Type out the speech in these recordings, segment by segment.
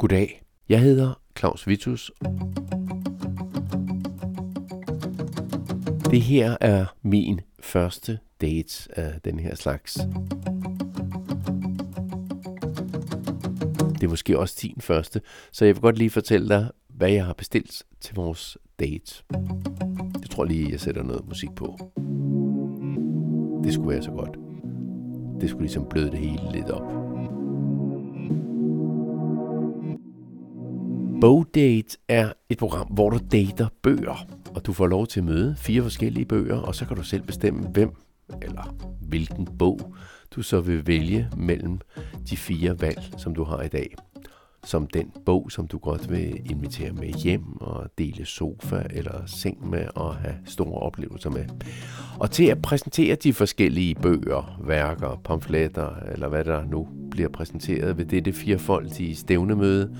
Goddag, jeg hedder Claus Vitus. Det her er min første date af den her slags. Det er måske også din første, så jeg vil godt lige fortælle dig, hvad jeg har bestilt til vores date. Jeg tror lige, jeg sætter noget musik på. Det skulle være så godt. Det skulle ligesom bløde det hele lidt op. Bogdate er et program, hvor du dater bøger, og du får lov til at møde fire forskellige bøger, og så kan du selv bestemme, hvem eller hvilken bog du så vil vælge mellem de fire valg, som du har i dag. Som den bog, som du godt vil invitere med hjem og dele sofa eller seng med og have store oplevelser med. Og til at præsentere de forskellige bøger, værker, pamfletter eller hvad der nu bliver præsenteret ved dette firefoldige stævnemøde,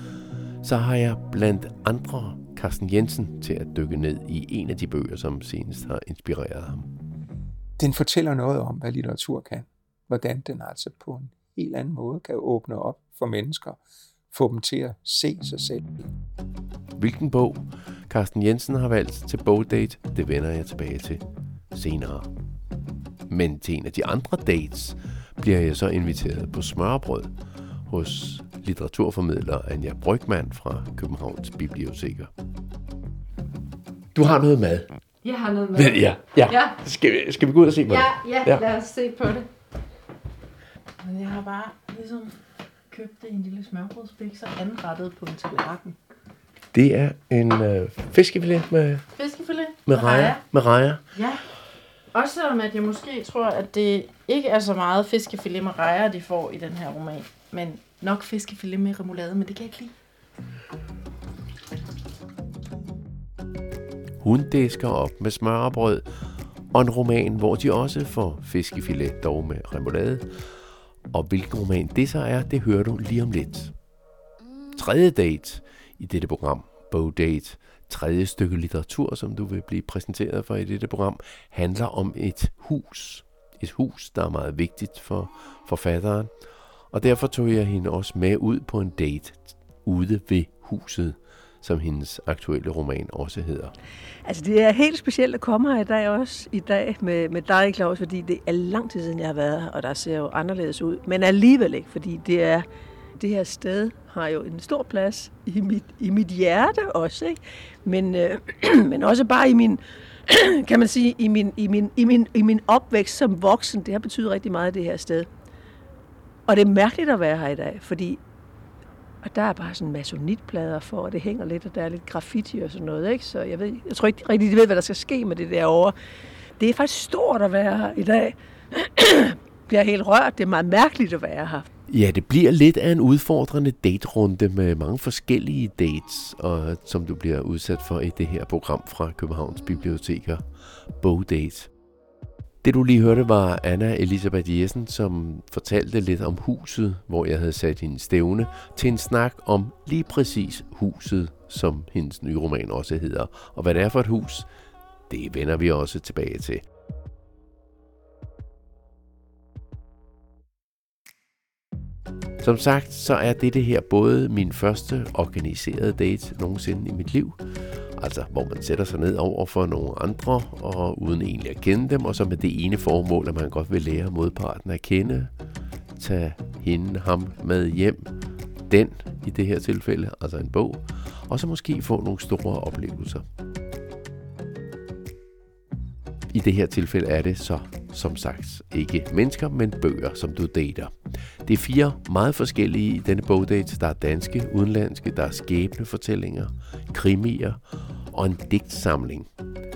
så har jeg blandt andre Carsten Jensen til at dykke ned i en af de bøger, som senest har inspireret ham. Den fortæller noget om, hvad litteratur kan. Hvordan den altså på en helt anden måde kan åbne op for mennesker, få dem til at se sig selv. Hvilken bog Carsten Jensen har valgt til bogdate, det vender jeg tilbage til senere. Men til en af de andre dates bliver jeg så inviteret på smørbrød hos litteraturformidler Anja Brygman fra Københavns Biblioteker. Du har noget mad. Jeg har noget med. Ja, ja. Ja. Skal, vi, skal vi gå ud og se på Ja, det? ja, Ja. lad os se på det. Men jeg har bare ligesom købt en lille smørbrødsbikser anrettet på en tallerken. Det er en øh, fiskefilet med, Fiskefilet med rejer. Med rejer. Ja. Også selvom at jeg måske tror, at det ikke er så meget fiskefilet med rejer, de får i den her roman. Men nok fiskefilet med remoulade, men det kan jeg ikke lide. Hun disker op med smørbrød og en roman, hvor de også får fiskefilet, dog med remoulade. Og hvilken roman det så er, det hører du lige om lidt. Tredje date i dette program, Bogdate, tredje stykke litteratur, som du vil blive præsenteret for i dette program, handler om et hus. Et hus, der er meget vigtigt for forfatteren. Og derfor tog jeg hende også med ud på en date ude ved huset, som hendes aktuelle roman også hedder. Altså, det er helt specielt at komme her i dag også, i dag med, med dig, Claus, fordi det er lang tid siden, jeg har været her, og der ser jo anderledes ud. Men alligevel ikke, fordi det er det her sted har jo en stor plads i mit, i mit hjerte også, ikke? Men, øh, men også bare i min, kan man sige, i min, i, min, i, min, i min opvækst som voksen. Det har betydet rigtig meget, det her sted. Og det er mærkeligt at være her i dag, fordi og der er bare sådan masonitplader for, og det hænger lidt, og der er lidt graffiti og sådan noget, ikke? Så jeg, ved, jeg tror ikke rigtig, de ved, hvad der skal ske med det derovre. Det er faktisk stort at være her i dag. bliver helt rørt. Det er meget mærkeligt at være her. Ja, det bliver lidt af en udfordrende daterunde med mange forskellige dates, og som du bliver udsat for i det her program fra Københavns Biblioteker, Bogdate. Det du lige hørte var Anna Elisabeth Jessen, som fortalte lidt om huset, hvor jeg havde sat hendes stævne, til en snak om lige præcis huset, som hendes nye roman også hedder. Og hvad det er for et hus, det vender vi også tilbage til. Som sagt, så er dette her både min første organiserede date nogensinde i mit liv, altså hvor man sætter sig ned over for nogle andre, og uden egentlig at kende dem, og så med det ene formål, at man godt vil lære modparten at kende, tage hende, ham med hjem, den i det her tilfælde, altså en bog, og så måske få nogle store oplevelser. I det her tilfælde er det så, som sagt, ikke mennesker, men bøger, som du dater. Det er fire meget forskellige i denne bogdate. Der er danske, udenlandske, der er skæbnefortællinger, krimier og en digtsamling.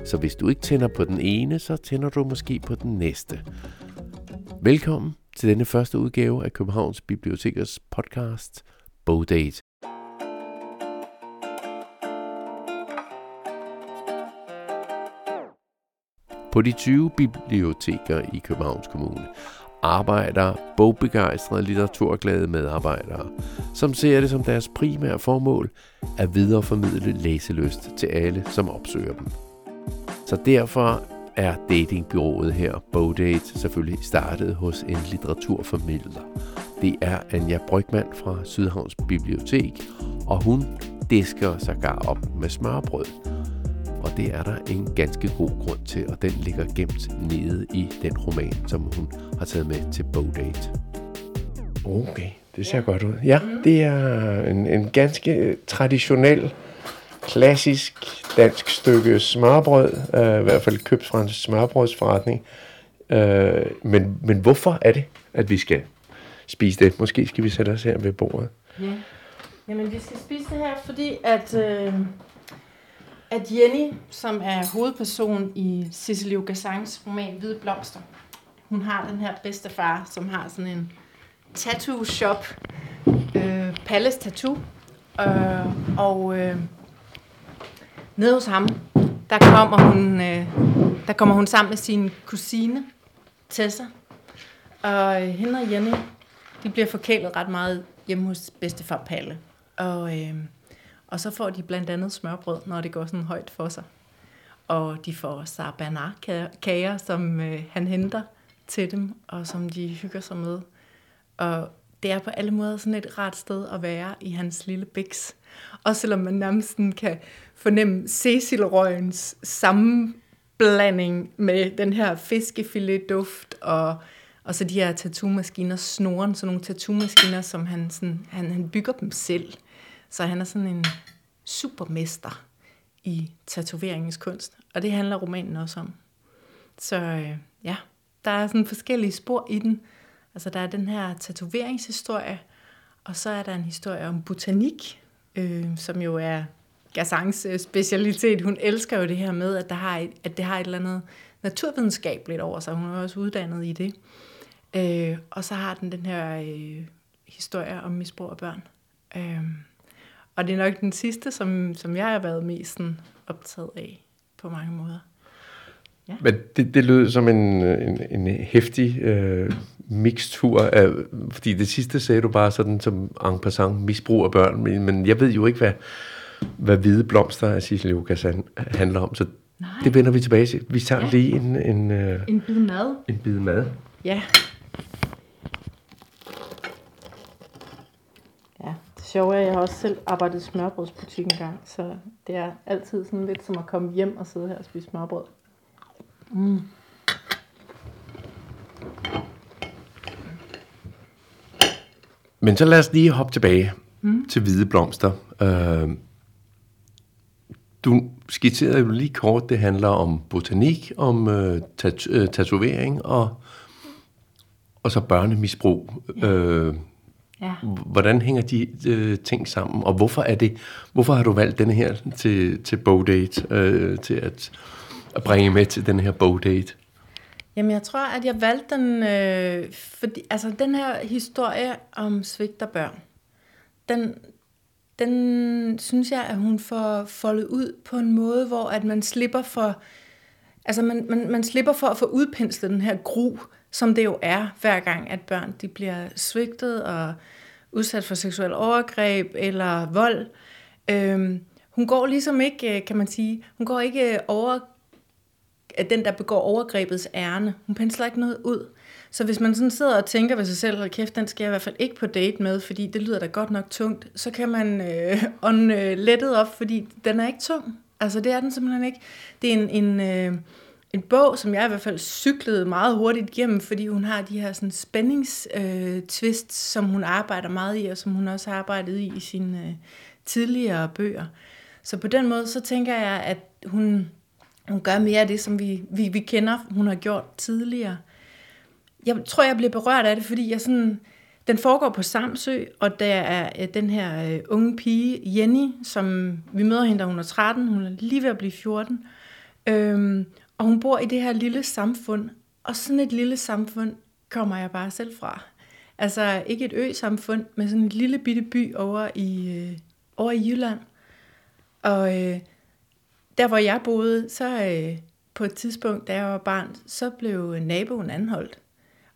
Så hvis du ikke tænder på den ene, så tænder du måske på den næste. Velkommen til denne første udgave af Københavns Bibliotekers podcast Bogdate. På de 20 biblioteker i Københavns Kommune arbejder bogbegejstrede litteraturglade medarbejdere, som ser det som deres primære formål at videreformidle læselyst til alle, som opsøger dem. Så derfor er datingbyrået her, Bogdate, selvfølgelig startet hos en litteraturformidler. Det er Anja Brygman fra Sydhavns Bibliotek, og hun disker sågar op med smørbrød. Og det er der en ganske god grund til, og den ligger gemt nede i den roman, som hun har taget med til Bodate. Okay, det ser ja. godt ud. Ja, det er en, en ganske traditionel, klassisk dansk stykke smørbrød, øh, i hvert fald købt fra en smørbrødsforretning. Øh, men, men hvorfor er det, at vi skal spise det? Måske skal vi sætte os her ved bordet. Ja. Jamen, vi skal spise det her, fordi at, øh, at Jenny, som er hovedperson i Cicely Gassans roman Hvide Blomster, hun har den her bedste far, som har sådan en tattoo shop, øh, Palace Tattoo, øh, og øh, nede hos ham, der kommer hun, øh, der kommer hun sammen med sin kusine, Tessa, og øh, hende og Jenny, de bliver forkælet ret meget hjemme hos bedstefar Palle. Og, øh, og så får de blandt andet smørbrød, når det går sådan højt for sig. Og de får sarbanar-kager, som øh, han henter til dem, og som de hygger sig med. Og det er på alle måder sådan et rart sted at være i hans lille biks. Og selvom man nærmest kan fornemme Cecil-røgens sammenblanding med den her fiskefilet-duft, og, og så de her tattoo-maskiner, snoren, sådan nogle tattoo-maskiner, som han, sådan, han, han bygger dem selv. Så han er sådan en supermester i tatoveringens kunst. Og det handler romanen også om. Så øh, ja, der er sådan forskellige spor i den. Altså der er den her tatoveringshistorie, og så er der en historie om botanik, øh, som jo er Gassans øh, specialitet. Hun elsker jo det her med, at, der har et, at det har et eller andet naturvidenskabeligt over sig. Hun er også uddannet i det. Øh, og så har den den her øh, historie om misbrug af børn. Øh, og det er nok den sidste, som, som jeg har været mest sådan, optaget af på mange måder. Ja. Men det, det lød som en, en, en hæftig øh, mixtur, af, fordi det sidste sagde du bare sådan som en passant misbrug af børn, men, men jeg ved jo ikke, hvad, hvad hvide blomster af Sissel Lukas handler om, så Nej. det vender vi tilbage til. Vi tager ja. lige en... En, øh, en bid mad. En bid mad. Ja. Ja, det sjove er, at jeg har også selv arbejdet i smørbrødsbutik en gang, så det er altid sådan lidt som at komme hjem og sidde her og spise smørbrød. Mm. Men så lad os lige hoppe tilbage mm. til hvide blomster. Uh, du skitserede jo lige kort, det handler om botanik, om uh, tat- uh, tatovering og, og så børnemisbrug. Ja. Uh, ja. Hvordan hænger de uh, ting sammen, og hvorfor er det? Hvorfor har du valgt denne her til, til Bowdate, uh, til at, at bringe med til den her Bowdate? Jamen, jeg tror, at jeg valgte den, øh, fordi altså, den her historie om svigt af børn, den, den synes jeg, at hun får foldet ud på en måde, hvor at man slipper for, altså man, man, man slipper for at få udpenslet den her gru, som det jo er, hver gang, at børn de bliver svigtet og udsat for seksuel overgreb eller vold. Øhm, hun går ligesom ikke, øh, kan man sige, hun går ikke øh, over at den, der begår overgrebets ærne. Hun pensler ikke noget ud. Så hvis man sådan sidder og tænker ved sig selv, hold kæft, den skal jeg i hvert fald ikke på date med, fordi det lyder da godt nok tungt, så kan man øh, ånde øh, lettet op, fordi den er ikke tung. Altså det er den simpelthen ikke. Det er en, en, øh, en bog, som jeg i hvert fald cyklede meget hurtigt igennem, fordi hun har de her sådan spændingstwist, øh, som hun arbejder meget i, og som hun også har arbejdet i i sine øh, tidligere bøger. Så på den måde, så tænker jeg, at hun, hun gør mere af det, som vi, vi, vi kender, hun har gjort tidligere. Jeg tror, jeg bliver berørt af det, fordi jeg sådan, den foregår på Samsø, og der er øh, den her øh, unge pige, Jenny, som vi møder hende, da hun er 13, hun er lige ved at blive 14. Øhm, og hun bor i det her lille samfund, og sådan et lille samfund kommer jeg bare selv fra. Altså ikke et ø-samfund, men sådan en lille bitte by over i, øh, over i Jylland. Og øh, der hvor jeg boede, så øh, på et tidspunkt, da jeg var barn, så blev naboen anholdt,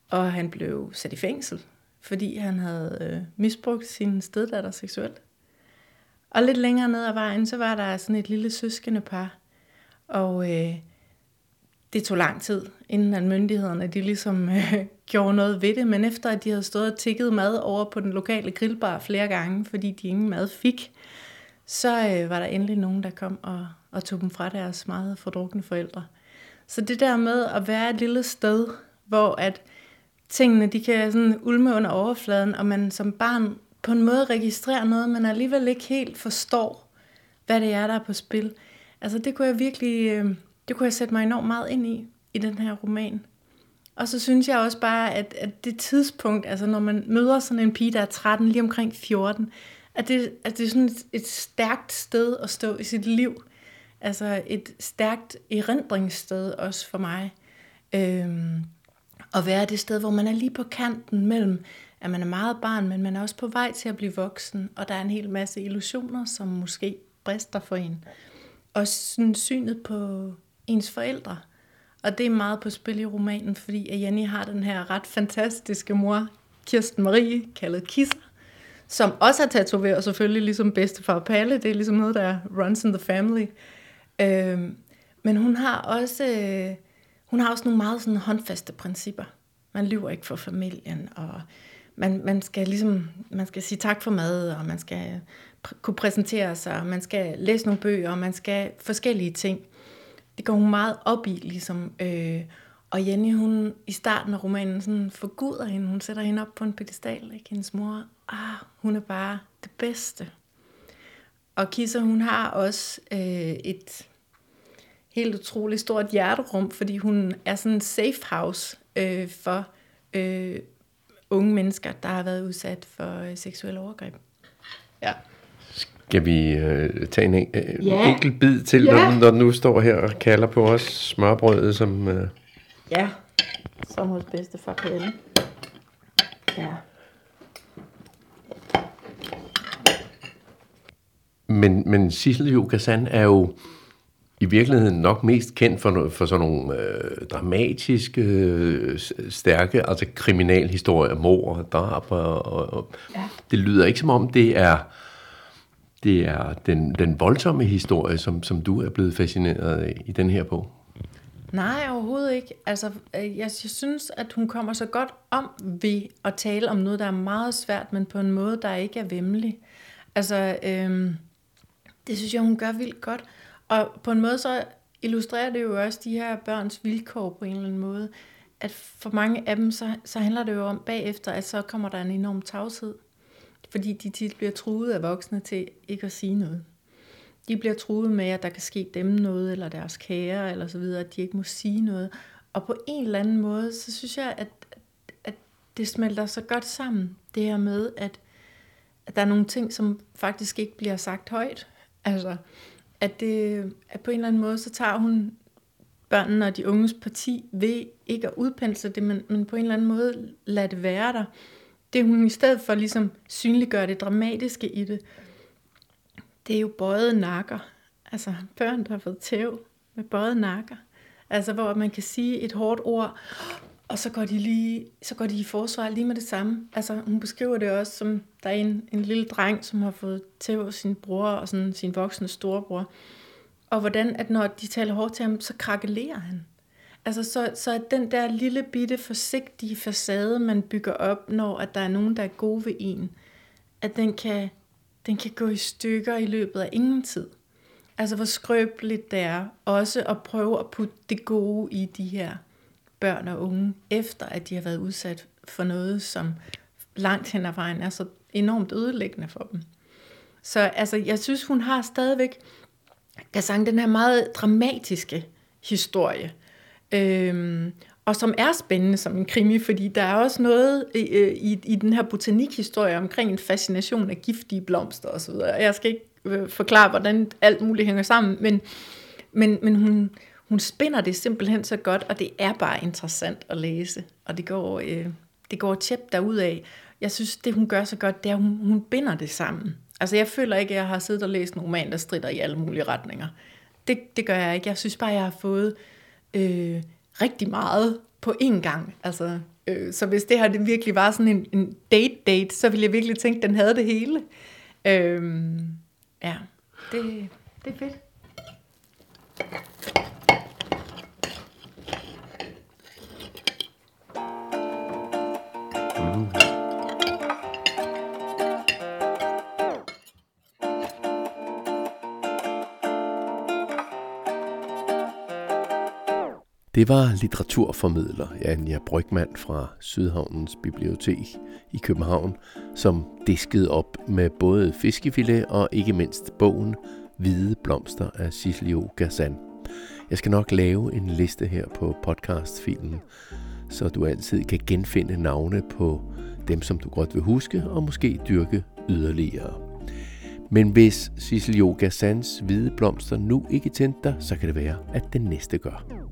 og han blev sat i fængsel, fordi han havde øh, misbrugt sin steddatter seksuelt. Og lidt længere ned ad vejen, så var der sådan et lille søskende par, og øh, det tog lang tid, inden at myndighederne de ligesom øh, gjorde noget ved det, men efter at de havde stået og tikket mad over på den lokale grillbar flere gange, fordi de ingen mad fik, så øh, var der endelig nogen, der kom og, og tog dem fra deres meget fordrukne forældre. Så det der med at være et lille sted, hvor at tingene de kan sådan ulme under overfladen, og man som barn på en måde registrerer noget, men alligevel ikke helt forstår, hvad det er, der er på spil. Altså det kunne jeg virkelig, øh, det kunne jeg sætte mig enormt meget ind i, i den her roman. Og så synes jeg også bare, at, at det tidspunkt, altså når man møder sådan en pige, der er 13, lige omkring 14, at det, at det er sådan et, et stærkt sted at stå i sit liv. Altså et stærkt erindringssted også for mig. Øhm, at være det sted, hvor man er lige på kanten mellem, at man er meget barn, men man er også på vej til at blive voksen, og der er en hel masse illusioner, som måske brister for en. Og sådan synet på ens forældre. Og det er meget på spil i romanen, fordi at Jenny har den her ret fantastiske mor, Kirsten Marie, kaldet Kisser, som også er tatoveret selvfølgelig, ligesom bedstefar Palle. Det er ligesom noget, der runs in the family. Øhm, men hun har også, øh, hun har også nogle meget sådan håndfaste principper. Man lyver ikke for familien, og man, man skal ligesom, man skal sige tak for mad, og man skal pr- kunne præsentere sig, og man skal læse nogle bøger, og man skal forskellige ting. Det går hun meget op i, ligesom. Øh, og Jenny, hun i starten af romanen sådan forguder hende. Hun sætter hende op på en pedestal, ikke? Hendes mor, ah, hun er bare det bedste. Og Kisser, hun har også øh, et helt utroligt stort hjerterum, fordi hun er sådan en safe house øh, for øh, unge mennesker, der har været udsat for øh, seksuelle overgreb. Ja. Skal vi øh, tage en, en Ja. enkelt bid til, Ja. når, når du nu står her og kalder på os smørbrødet, som... Øh, Ja, som hos bedstefar Pelle. Ja. Men, men Sissel Jokasan er jo i virkeligheden nok mest kendt for, no- for sådan nogle øh, dramatiske, øh, stærke, altså kriminalhistorier, mord og drab. Og, og, og Ja. Det lyder ikke som om, det er, det er den, den voldsomme historie, som, som du er blevet fascineret af i den her bog. Nej, overhovedet ikke. Altså, øh, jeg, jeg synes, at hun kommer så godt om ved at tale om noget, der er meget svært, men på en måde, der ikke er vemmelig. Altså, øhm, det synes jeg, hun gør vildt godt. Og på en måde, så illustrerer det jo også de her børns vilkår på en eller anden måde. At for mange af dem, så, så handler det jo om bagefter, at så kommer der en enorm tavshed. Fordi de tit bliver truet af voksne til ikke at sige noget. De bliver truet med, at der kan ske dem noget, eller deres kære, eller så videre, at de ikke må sige noget. Og på en eller anden måde, så synes jeg, at, at det smelter så godt sammen, det her med, at, at der er nogle ting, som faktisk ikke bliver sagt højt. Altså, at, det, at på en eller anden måde, så tager hun børnene og de unges parti ved ikke at udpensle det, men, men på en eller anden måde lade det være der. Det hun i stedet for ligesom synliggør det dramatiske i det, det er jo bøjet nakker. Altså børn, der har fået tæv med bøjet nakker. Altså hvor man kan sige et hårdt ord, og så går de lige, så går de i forsvar lige med det samme. Altså hun beskriver det også som, der er en, en lille dreng, som har fået tæv af sin bror og sådan sin voksne storebror. Og hvordan, at når de taler hårdt til ham, så krakelerer han. Altså så, så den der lille bitte forsigtige facade, man bygger op, når at der er nogen, der er gode ved en, at den kan, den kan gå i stykker i løbet af ingen tid. Altså hvor skrøbeligt det er også at prøve at putte det gode i de her børn og unge, efter at de har været udsat for noget, som langt hen ad vejen er så enormt ødelæggende for dem. Så altså, jeg synes, hun har stadigvæk, jeg sang den her meget dramatiske historie, øhm, og som er spændende som en krimi, fordi der er også noget i, i, i den her botanikhistorie omkring en fascination af giftige blomster osv. Jeg skal ikke øh, forklare, hvordan alt muligt hænger sammen, men, men, men hun, hun spinder det simpelthen så godt, og det er bare interessant at læse, og det går, øh, det går tjept derudad. Jeg synes, det hun gør så godt, det er, at hun, hun binder det sammen. Altså jeg føler ikke, at jeg har siddet og læst en roman, der strider i alle mulige retninger. Det, det gør jeg ikke. Jeg synes bare, jeg har fået øh, rigtig meget på én gang. Altså, øh, så hvis det her det virkelig var sådan en, en date-date, så ville jeg virkelig tænke, at den havde det hele. Øh, ja, det, det er fedt. Det var litteraturformidler Anja Brygman fra Sydhavnens Bibliotek i København, som diskede op med både fiskefilet og ikke mindst bogen Hvide blomster af Cislio Gazan. Jeg skal nok lave en liste her på podcastfilen, så du altid kan genfinde navne på dem, som du godt vil huske, og måske dyrke yderligere. Men hvis Sissel Gazans hvide blomster nu ikke tændte dig, så kan det være, at den næste gør.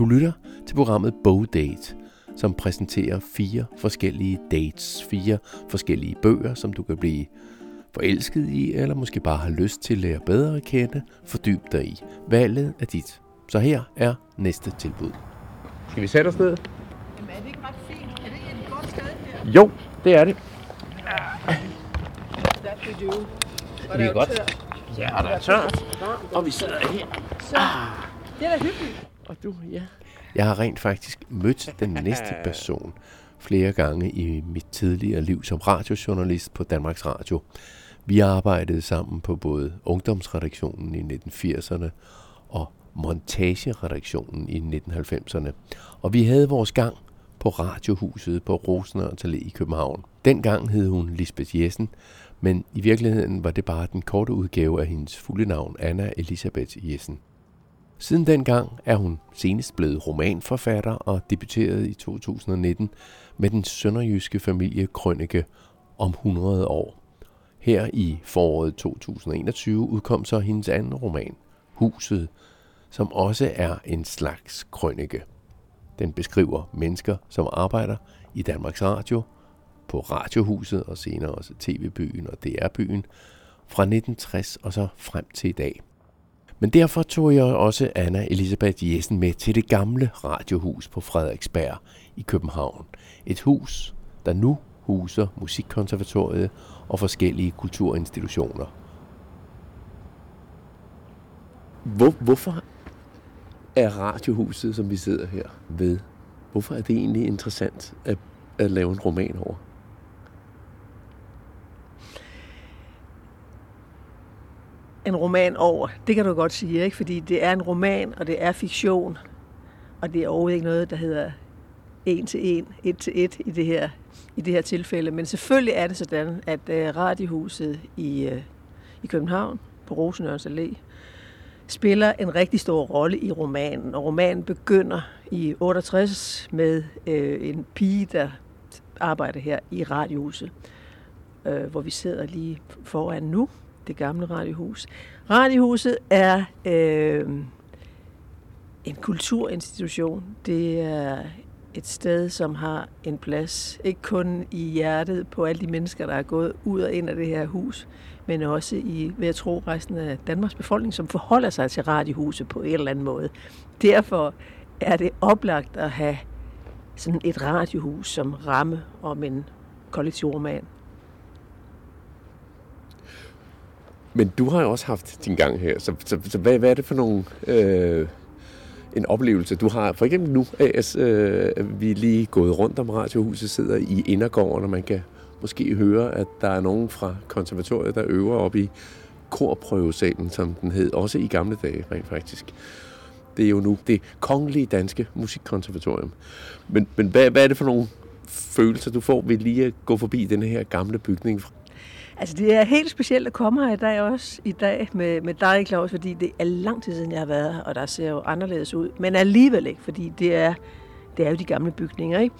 Du lytter til programmet Date, som præsenterer fire forskellige dates, fire forskellige bøger, som du kan blive forelsket i, eller måske bare har lyst til at lære bedre at kende, fordyb dig i. Valget er dit. Så her er næste tilbud. Skal vi sætte os ned? Jamen er det ikke ret fint? Er det et godt sted her? Jo, det er det. That we do. Og Det er godt. tørt. Ja, og der er tørt. Og vi sidder her. Det er da hyggeligt. Og du, ja. Jeg har rent faktisk mødt den næste person flere gange i mit tidligere liv som radiojournalist på Danmarks Radio. Vi arbejdede sammen på både ungdomsredaktionen i 1980'erne og montageredaktionen i 1990'erne. Og vi havde vores gang på Radiohuset på Rosenørn Allé i København. Dengang hed hun Lisbeth Jessen, men i virkeligheden var det bare den korte udgave af hendes fulde navn, Anna Elisabeth Jessen. Siden dengang er hun senest blevet romanforfatter og debuterede i 2019 med den sønderjyske familie Krønike om 100 år. Her i foråret 2021 udkom så hendes anden roman, Huset, som også er en slags krønike. Den beskriver mennesker, som arbejder i Danmarks Radio, på Radiohuset og senere også TV-byen og DR-byen, fra 1960 og så frem til i dag. Men derfor tog jeg også Anna Elisabeth Jessen med til det gamle radiohus på Frederiksberg i København. Et hus, der nu huser Musikkonservatoriet og forskellige kulturinstitutioner. Hvor, hvorfor er radiohuset, som vi sidder her ved, hvorfor er det egentlig interessant at, at lave en roman over? En roman over, det kan du godt sige, ikke? Fordi det er en roman, og det er fiktion. Og det er overhovedet ikke noget, der hedder en til en, et til et i det her, i det her tilfælde. Men selvfølgelig er det sådan, at øh, Radiohuset i, øh, i København på Rosenørns Allé spiller en rigtig stor rolle i romanen. Og romanen begynder i 68 med øh, en pige, der arbejder her i Radiohuset, øh, hvor vi sidder lige foran nu, det gamle Radiohus. Radiohuset er øh, en kulturinstitution. Det er et sted, som har en plads, ikke kun i hjertet på alle de mennesker, der er gået ud og ind af det her hus, men også i, ved at tro, resten af Danmarks befolkning, som forholder sig til radiohuset på en eller anden måde. Derfor er det oplagt at have sådan et radiohus som ramme om en kollektivroman roman. Men du har jo også haft din gang her, så, så, så hvad, hvad er det for nogle, øh, en oplevelse, du har? For eksempel nu, AS, øh, vi er lige gået rundt om Radiohuset, sidder i indergården, og man kan måske høre, at der er nogen fra konservatoriet, der øver op i korprøvesalen, som den hed, også i gamle dage rent faktisk. Det er jo nu det kongelige danske musikkonservatorium. Men, men hvad, hvad er det for nogle følelser, du får ved lige at gå forbi den her gamle bygning Altså, det er helt specielt at komme her i dag også, i dag med, med dig, Claus, fordi det er lang tid siden, jeg har været her, og der ser jo anderledes ud. Men alligevel ikke, fordi det er, det er jo de gamle bygninger, ikke?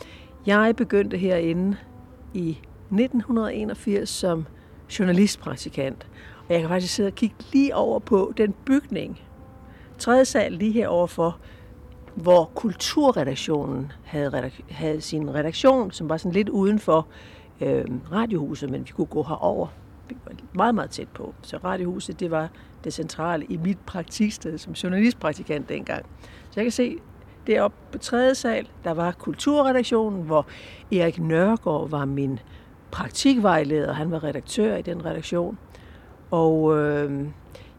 Jeg begyndte herinde i 1981 som journalistpraktikant, og jeg kan faktisk sidde og kigge lige over på den bygning, tredje sal lige herovre for, hvor kulturredaktionen havde, redak- havde sin redaktion, som var sådan lidt udenfor for øh, radiohuset, men vi kunne gå herover. Vi var meget, meget tæt på. Så radiohuset, det var det centrale i mit praktiksted som journalistpraktikant dengang. Så jeg kan se, deroppe på tredje sal, der var kulturredaktionen, hvor Erik Nørgaard var min praktikvejleder. Han var redaktør i den redaktion. Og øh,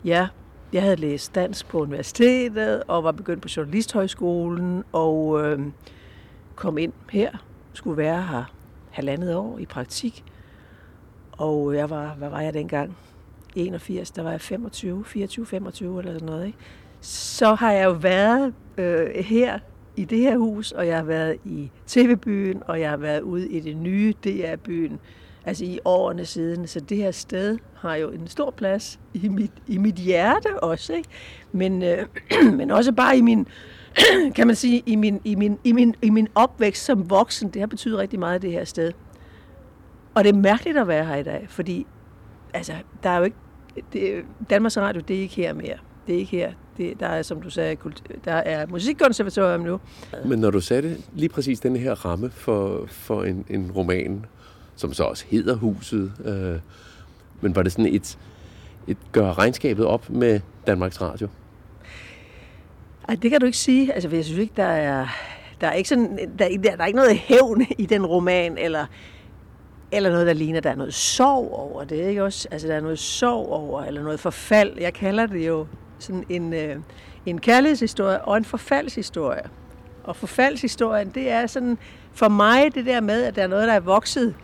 ja, jeg havde læst dansk på universitetet og var begyndt på journalisthøjskolen og øh, kom ind her, skulle være her halvandet år i praktik. Og øh, jeg var, hvad var jeg dengang? 81, der var jeg 25, 24, 25 eller sådan noget. Ikke? Så har jeg jo været øh, her i det her hus, og jeg har været i TV-byen, og jeg har været ude i det nye DR-byen, altså i årene siden. Så det her sted har jo en stor plads i mit, i mit hjerte også, ikke? Men, øh, men også bare i min, kan man sige, i min, i, min, i, min, i min opvækst som voksen. Det har betydet rigtig meget, det her sted. Og det er mærkeligt at være her i dag, fordi altså, der er jo ikke, det, Danmarks Radio, det er ikke her mere. Det er ikke her. Det, der er, som du sagde, der er musikkonservatorium nu. Men når du satte lige præcis den her ramme for, for en, en roman, som så også hedder Huset, øh, men var det sådan et, et gør regnskabet op med Danmarks Radio? Ej, det kan du ikke sige. Altså, jeg synes ikke, der er, der er ikke sådan, der, der, der er ikke noget hævn i den roman, eller, eller noget, der ligner, der er noget sorg over det, ikke også? Altså, der er noget sorg over, eller noget forfald. Jeg kalder det jo sådan en, øh, en kærlighedshistorie og en forfaldshistorie. Og forfaldshistorien, det er sådan, for mig det der med, at der er noget, der er vokset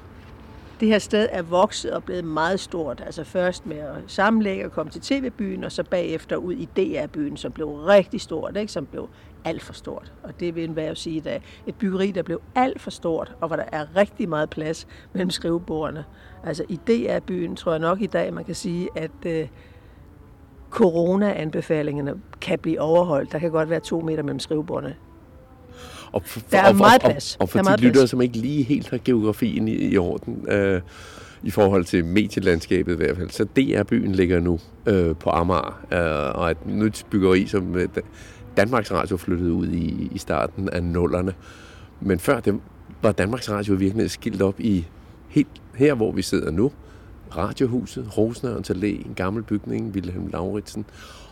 det her sted er vokset og blevet meget stort. Altså først med at sammenlægge og komme til TV-byen, og så bagefter ud i DR-byen, som blev rigtig stort, ikke? som blev alt for stort. Og det vil enhver sige, at et byggeri, der blev alt for stort, og hvor der er rigtig meget plads mellem skrivebordene. Altså i DR-byen tror jeg nok i dag, man kan sige, at øh, corona-anbefalingerne kan blive overholdt. Der kan godt være to meter mellem skrivebordene. Og for, der er og, meget plads. Og, og for de lyttere, som ikke lige helt har geografien i, i orden, øh, i forhold til medielandskabet i hvert fald, så DR-byen ligger nu øh, på Amager, øh, og et nyt byggeri, som øh, Danmarks Radio flyttede ud i, i starten af nullerne. Men før det var Danmarks Radio virkelig skilt op i helt her, hvor vi sidder nu. Radiohuset, Rosnørens Allé, en gammel bygning, Wilhelm Lauritsen.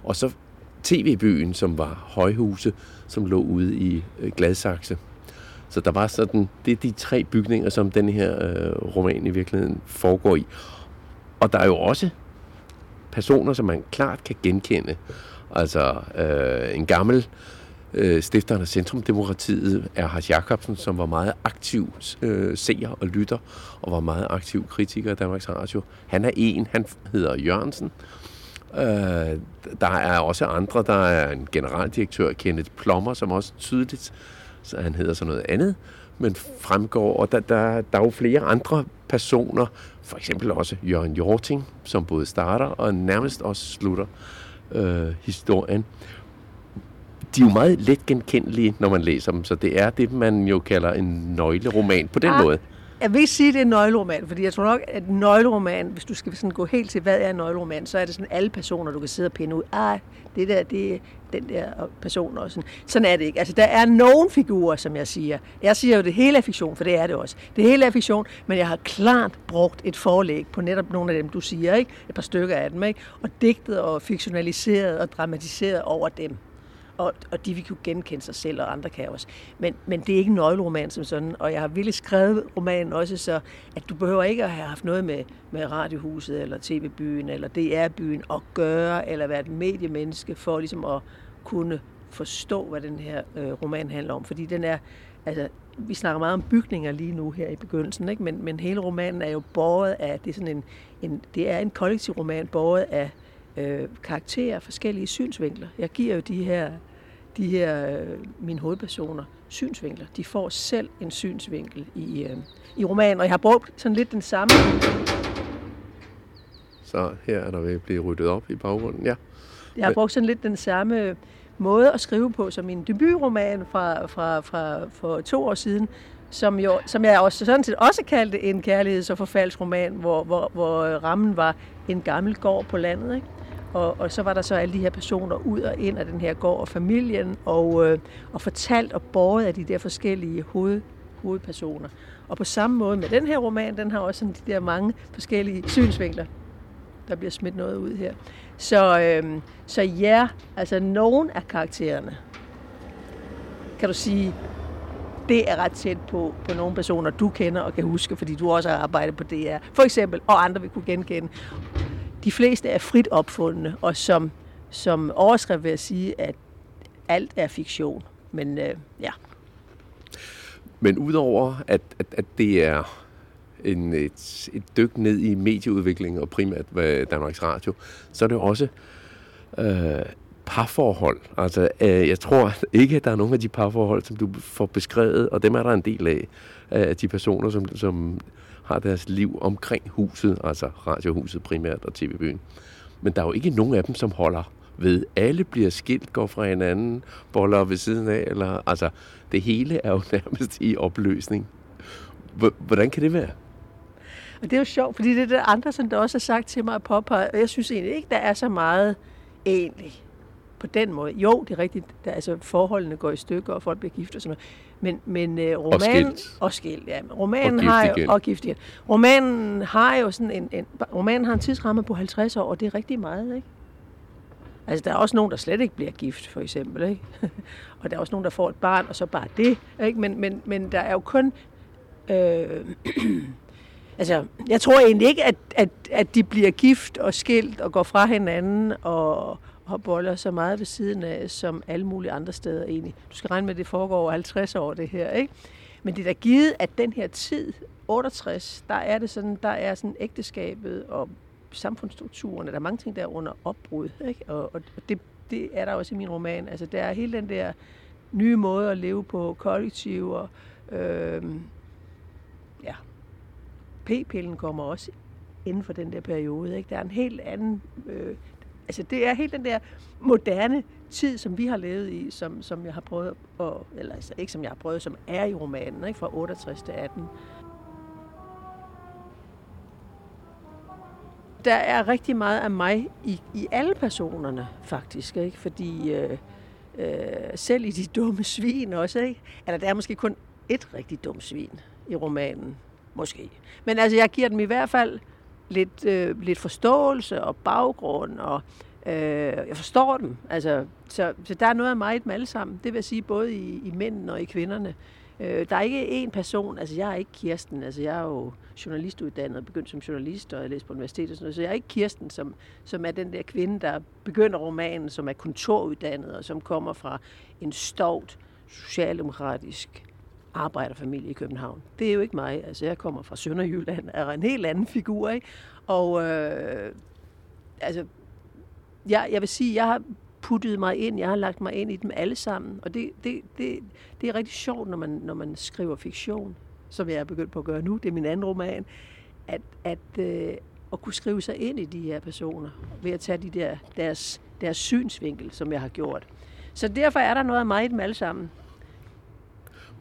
Og så TV-byen, som var højhuse, som lå ude i øh, Gladsaxe. Så der var sådan, det er de tre bygninger, som den her øh, roman i virkeligheden foregår i. Og der er jo også personer, som man klart kan genkende. Altså øh, en gammel øh, stifteren af Centrumdemokratiet er Hans Jacobsen, som var meget aktiv øh, seer og lytter, og var meget aktiv kritiker af Danmarks Radio. Han er en, han hedder Jørgensen, Øh, der er også andre. Der er en generaldirektør, Kenneth Plommer, som også tydeligt, så han hedder sådan noget andet, men fremgår, og der, der, der er jo flere andre personer, for eksempel også Jørgen Jorting, som både starter og nærmest også slutter øh, historien. De er jo meget let genkendelige, når man læser dem, så det er det, man jo kalder en nøgleroman på den ah, måde. Jeg vil ikke sige, at det er en nøgleroman, fordi jeg tror nok, at en nøgleroman, hvis du skal sådan gå helt til, hvad er en nøgleroman, så er det sådan alle personer, du kan sidde og pinde ud. Ah, det der, det er den der person også. Sådan er det ikke. Altså, der er nogen figurer, som jeg siger. Jeg siger jo, at det hele er fiktion, for det er det også. Det hele er fiktion, men jeg har klart brugt et forlæg på netop nogle af dem, du siger, ikke? Et par stykker af dem, ikke? Og digtet og fiktionaliseret og dramatiseret over dem og, og de vil kunne genkende sig selv, og andre kan også. Men, men det er ikke en nøgleroman som sådan, og jeg har virkelig skrevet romanen også, så at du behøver ikke at have haft noget med, med Radiohuset, eller TV-byen, eller DR-byen at gøre, eller være et mediemenneske, for ligesom at kunne forstå, hvad den her øh, roman handler om. Fordi den er, altså, vi snakker meget om bygninger lige nu her i begyndelsen, ikke? Men, men hele romanen er jo båret af, det er sådan en, en, det er en kollektiv roman, båret af øh, karakterer, forskellige synsvinkler. Jeg giver jo de her, de her øh, mine hovedpersoner synsvinkler. De får selv en synsvinkel i, øh, i romanen, og jeg har brugt sådan lidt den samme. Så her er der ved at blive ryddet op i baggrunden, ja. Jeg har brugt sådan lidt den samme måde at skrive på som min debutroman fra, fra, fra for to år siden, som, jo, som jeg også, sådan set også kaldte en kærligheds- og forfaldsroman, hvor, hvor, hvor øh, rammen var en gammel gård på landet. Ikke? Og, og så var der så alle de her personer ud og ind af den her gård og familien, og, øh, og fortalt og båret af de der forskellige hoved, hovedpersoner. Og på samme måde med den her roman, den har også sådan de der mange forskellige synsvinkler. Der bliver smidt noget ud her. Så, øh, så ja, altså nogen af karaktererne, kan du sige, det er ret tæt på, på nogle personer, du kender og kan huske, fordi du også har arbejdet på DR, for eksempel, og andre vil kunne genkende de fleste er frit opfundne, og som, som overskrift vil jeg sige, at alt er fiktion. Men øh, ja. Men udover at, at, at det er en, et, et dyk ned i medieudviklingen, og primært hvad Danmarks Radio, så er det også øh, parforhold. Altså, øh, jeg tror ikke, at der er nogen af de parforhold, som du får beskrevet, og dem er der en del af, af de personer, som, som har deres liv omkring huset, altså radiohuset primært og tv-byen. Men der er jo ikke nogen af dem, som holder ved. Alle bliver skilt, går fra hinanden, boller ved siden af, eller, altså, det hele er jo nærmest i opløsning. Hvordan kan det være? Og det er jo sjovt, fordi det er det andre, som der også har sagt til mig at påpege, og jeg synes egentlig ikke, der er så meget egentlig på den måde. Jo, det er rigtigt, der, altså forholdene går i stykker, og folk bliver gift og sådan noget. Men, men uh, romanen... Og skilt. Og skilt, ja. Romanen og har jo, Og gift igen. Romanen har jo sådan en, en... Romanen har en tidsramme på 50 år, og det er rigtig meget, ikke? Altså, der er også nogen, der slet ikke bliver gift, for eksempel, ikke? og der er også nogen, der får et barn, og så bare det, ikke? Men, men, men der er jo kun... Øh, altså, jeg tror egentlig ikke, at, at, at de bliver gift og skilt og går fra hinanden og, og boller så meget ved siden af, som alle mulige andre steder egentlig. Du skal regne med, at det foregår over 50 år, det her, ikke? Men det er da givet, at den her tid, 68, der er det sådan, der er sådan ægteskabet og samfundsstrukturerne, der er mange ting, der er under opbrud, ikke? Og, og det, det er der også i min roman. Altså, der er hele den der nye måde at leve på, kollektiv og øh, ja, p-pillen kommer også inden for den der periode. Ikke? Der er en helt anden... Øh, altså det er helt den der moderne tid, som vi har levet i, som, som jeg har prøvet, at, eller altså ikke som jeg har prøvet, som er i romanen, ikke? fra 68 til 18. Der er rigtig meget af mig i, i alle personerne, faktisk. Ikke? Fordi øh, øh, selv i de dumme svin også, ikke? eller der er måske kun et rigtig dumt svin i romanen. Måske. Men altså, jeg giver dem i hvert fald lidt, øh, lidt forståelse og baggrund, og øh, jeg forstår dem. Altså, så, så der er noget af mig i dem alle sammen. Det vil sige både i, i mændene og i kvinderne. Øh, der er ikke én person, altså jeg er ikke Kirsten, altså jeg er jo journalistuddannet og begyndt som journalist, og jeg læste på universitetet og sådan noget, så jeg er ikke Kirsten, som, som er den der kvinde, der begynder romanen, som er kontoruddannet og som kommer fra en stovt socialdemokratisk arbejderfamilie i København. Det er jo ikke mig. Altså, jeg kommer fra Sønderjylland, er en helt anden figur, ikke? Og øh, altså, jeg, jeg vil sige, jeg har puttet mig ind, jeg har lagt mig ind i dem alle sammen. Og det, det, det, det er rigtig sjovt, når man, når man skriver fiktion, som jeg er begyndt på at gøre nu. Det er min anden roman. At, at, øh, at kunne skrive sig ind i de her personer, ved at tage de der, deres, deres synsvinkel, som jeg har gjort. Så derfor er der noget af mig i dem alle sammen.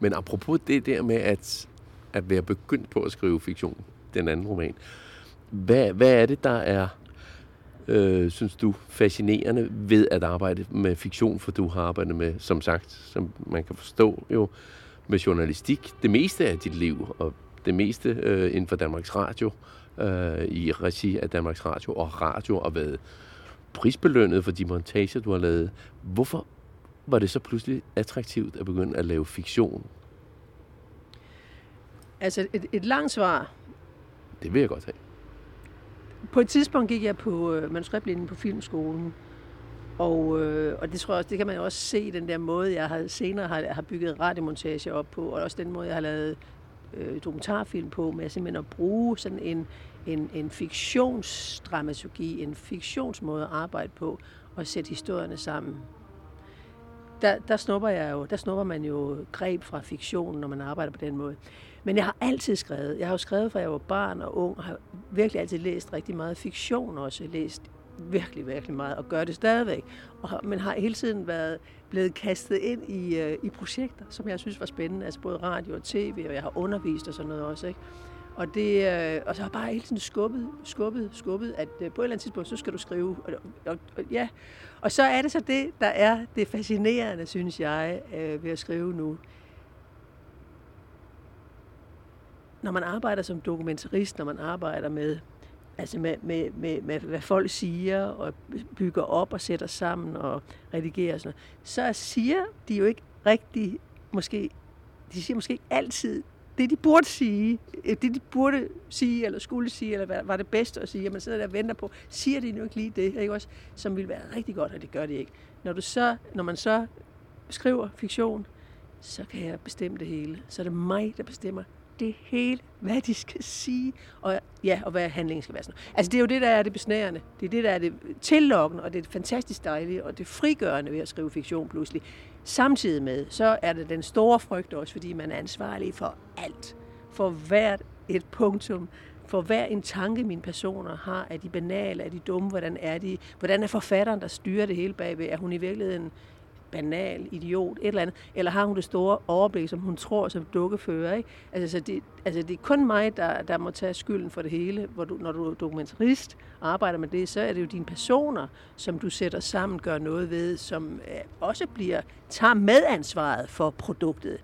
Men apropos det der med at, at være begyndt på at skrive fiktion, den anden roman, hvad, hvad er det, der er, øh, synes du, fascinerende ved at arbejde med fiktion, for du har arbejdet med, som sagt, som man kan forstå jo, med journalistik det meste af dit liv, og det meste øh, inden for Danmarks Radio, øh, i regi af Danmarks Radio og radio, og været prisbelønnet for de montager, du har lavet. Hvorfor var det så pludselig attraktivt at begynde at lave fiktion? Altså et, et langt svar. Det vil jeg godt have. På et tidspunkt gik jeg på øh, manuskriptlinjen på filmskolen, og, øh, og det tror jeg også, det kan man også se den der måde, jeg har senere har, har bygget radiomontage op på, og også den måde, jeg har lavet øh, dokumentarfilm på, med simpelthen at bruge sådan en, en, en fiktionsdramaturgi, en fiktionsmåde at arbejde på, og sætte historierne sammen der, der, snupper jeg jo, der snupper man jo greb fra fiktionen, når man arbejder på den måde. Men jeg har altid skrevet. Jeg har jo skrevet, fra jeg var barn og ung, og har virkelig altid læst rigtig meget fiktion også. Læst virkelig, virkelig meget, og gør det stadigvæk. Og, men har hele tiden været blevet kastet ind i, øh, i projekter, som jeg synes var spændende. Altså både radio og tv, og jeg har undervist og sådan noget også. Ikke? Og, det, øh, og så har bare hele tiden skubbet, skubbet, skubbet, at øh, på et eller andet tidspunkt, så skal du skrive. Og, og, og, ja. og så er det så det, der er det fascinerende, synes jeg, øh, ved at skrive nu. Når man arbejder som dokumentarist, når man arbejder med, altså med, med, med, med hvad folk siger, og bygger op og sætter sammen og redigerer og sådan noget, så siger de jo ikke rigtig, måske, de siger måske ikke altid det, de burde sige, øh, det, de burde sige, eller skulle sige, eller hvad var det bedste at sige, at man sidder der og venter på, siger de nu ikke lige det, ikke også? som ville være rigtig godt, og det gør de ikke. Når, du så, når man så skriver fiktion, så kan jeg bestemme det hele. Så er det mig, der bestemmer det hele, hvad de skal sige, og, ja, og hvad handlingen skal være. Sådan. Altså det er jo det, der er det besnærende. Det er det, der er det tillokkende, og det er fantastisk dejlige, og det frigørende ved at skrive fiktion pludselig. Samtidig med, så er det den store frygt også, fordi man er ansvarlig for alt. For hvert et punktum, for hver en tanke, mine personer har. Er de banale? Er de dumme? Hvordan er de? Hvordan er forfatteren, der styrer det hele bagved? Er hun i virkeligheden banal, idiot, et eller andet, eller har hun det store overblik, som hun tror som dukkefører. Ikke? Altså, så det, altså, det er kun mig, der, der må tage skylden for det hele. Hvor du, når du er dokumentarist og arbejder med det, så er det jo dine personer, som du sætter sammen, gør noget ved, som øh, også bliver, tager medansvaret for produktet.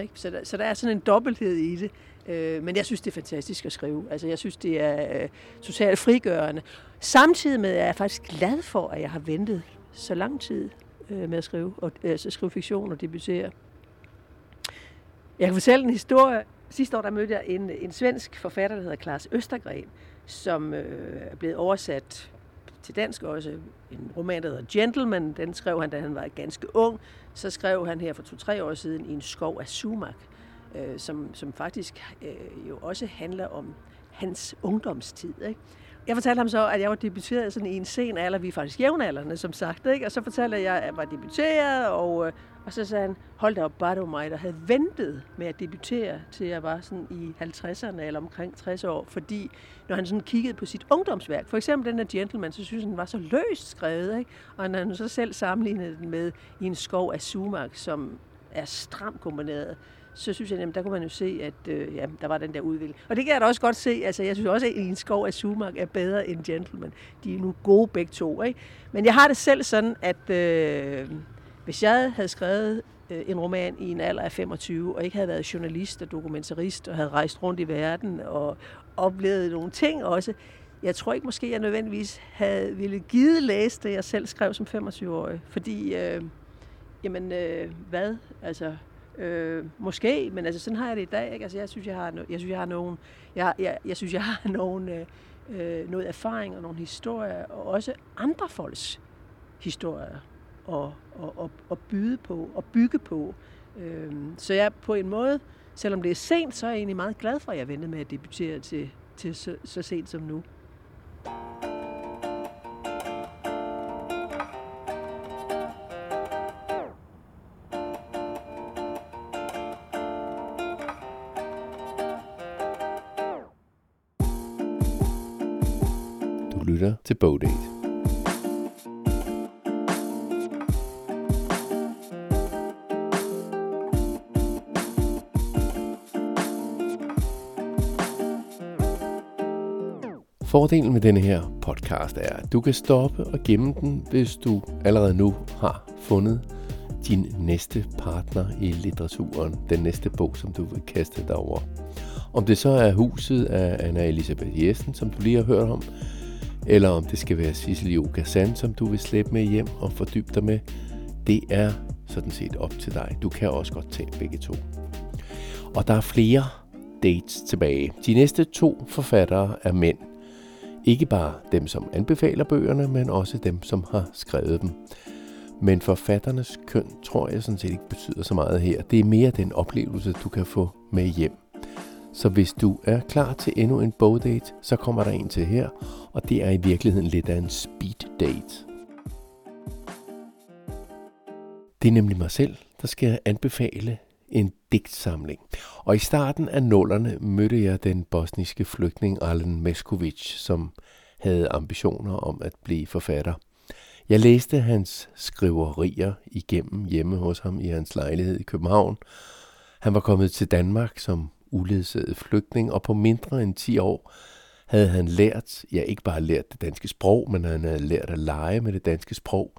Ikke? Så, der, så der er sådan en dobbelthed i det. Øh, men jeg synes, det er fantastisk at skrive. Altså, jeg synes, det er øh, totalt frigørende. Samtidig med, at jeg faktisk glad for, at jeg har ventet så lang tid øh, med at skrive, og, øh, altså skrive fiktion og debutere. Jeg kan fortælle en historie. Sidste år der mødte jeg en, en svensk forfatter, der hedder Klaas Østergren, som øh, er blevet oversat til dansk også. En roman, der hedder Gentleman. Den skrev han, da han var ganske ung. Så skrev han her for to-tre år siden i en skov af sumak, øh, som, som faktisk øh, jo også handler om hans ungdomstid. Ikke? Jeg fortalte ham så, at jeg var debuteret sådan i en sen alder. Vi er faktisk jævnaldrende, som sagt. Ikke? Og så fortalte jeg, at jeg var debuteret, og, øh, og så sagde han, hold da op, bare du mig, der havde ventet med at debutere, til jeg var sådan i 50'erne eller omkring 60 år. Fordi når han sådan kiggede på sit ungdomsværk, for eksempel den der Gentleman, så synes han, den var så løst skrevet. Ikke? Og når han så selv sammenlignede den med i en skov af sumak, som er stramt kombineret, så synes jeg, jamen, der kunne man jo se, at øh, ja, der var den der udvikling. Og det kan jeg da også godt se. Altså, jeg synes også, at en skov af Sumak er bedre end Gentleman. De er nu gode begge to. Ikke? Men jeg har det selv sådan, at øh, hvis jeg havde skrevet øh, en roman i en alder af 25, og ikke havde været journalist og dokumentarist, og havde rejst rundt i verden og oplevet nogle ting også, jeg tror ikke måske, jeg nødvendigvis havde ville give læse det, jeg selv skrev som 25-årig. Fordi, øh, jamen, øh, hvad? Altså, Øh, måske, men altså sådan har jeg det i dag. Ikke? Altså, jeg synes, jeg har, no, jeg synes, jeg har nogen, jeg, jeg, jeg synes, jeg har nogen, øh, øh, noget erfaring og nogle historier, og også andre folks historier at, at, at, at byde på og bygge på. Øh, så jeg på en måde, selvom det er sent, så er jeg egentlig meget glad for, at jeg ventede med at debutere til, til så, så sent som nu. Lytter til Bogdate. Fordelen med denne her podcast er, at du kan stoppe og gemme den, hvis du allerede nu har fundet din næste partner i litteraturen, den næste bog, som du vil kaste dig over. Om det så er Huset af Anna Elisabeth Jessen, som du lige har hørt om, eller om det skal være Sissel Okazan, som du vil slæbe med hjem og fordybe dig med, det er sådan set op til dig. Du kan også godt tage begge to. Og der er flere dates tilbage. De næste to forfattere er mænd. Ikke bare dem, som anbefaler bøgerne, men også dem, som har skrevet dem. Men forfatternes køn tror jeg sådan set ikke betyder så meget her. Det er mere den oplevelse, du kan få med hjem. Så hvis du er klar til endnu en bogdate, så kommer der en til her, og det er i virkeligheden lidt af en speed date. Det er nemlig mig selv, der skal anbefale en digtsamling. Og i starten af nullerne mødte jeg den bosniske flygtning Alen Meskovic, som havde ambitioner om at blive forfatter. Jeg læste hans skriverier igennem hjemme hos ham i hans lejlighed i København. Han var kommet til Danmark som uledsaget flygtning, og på mindre end 10 år havde han lært, ja ikke bare lært det danske sprog, men han havde lært at lege med det danske sprog,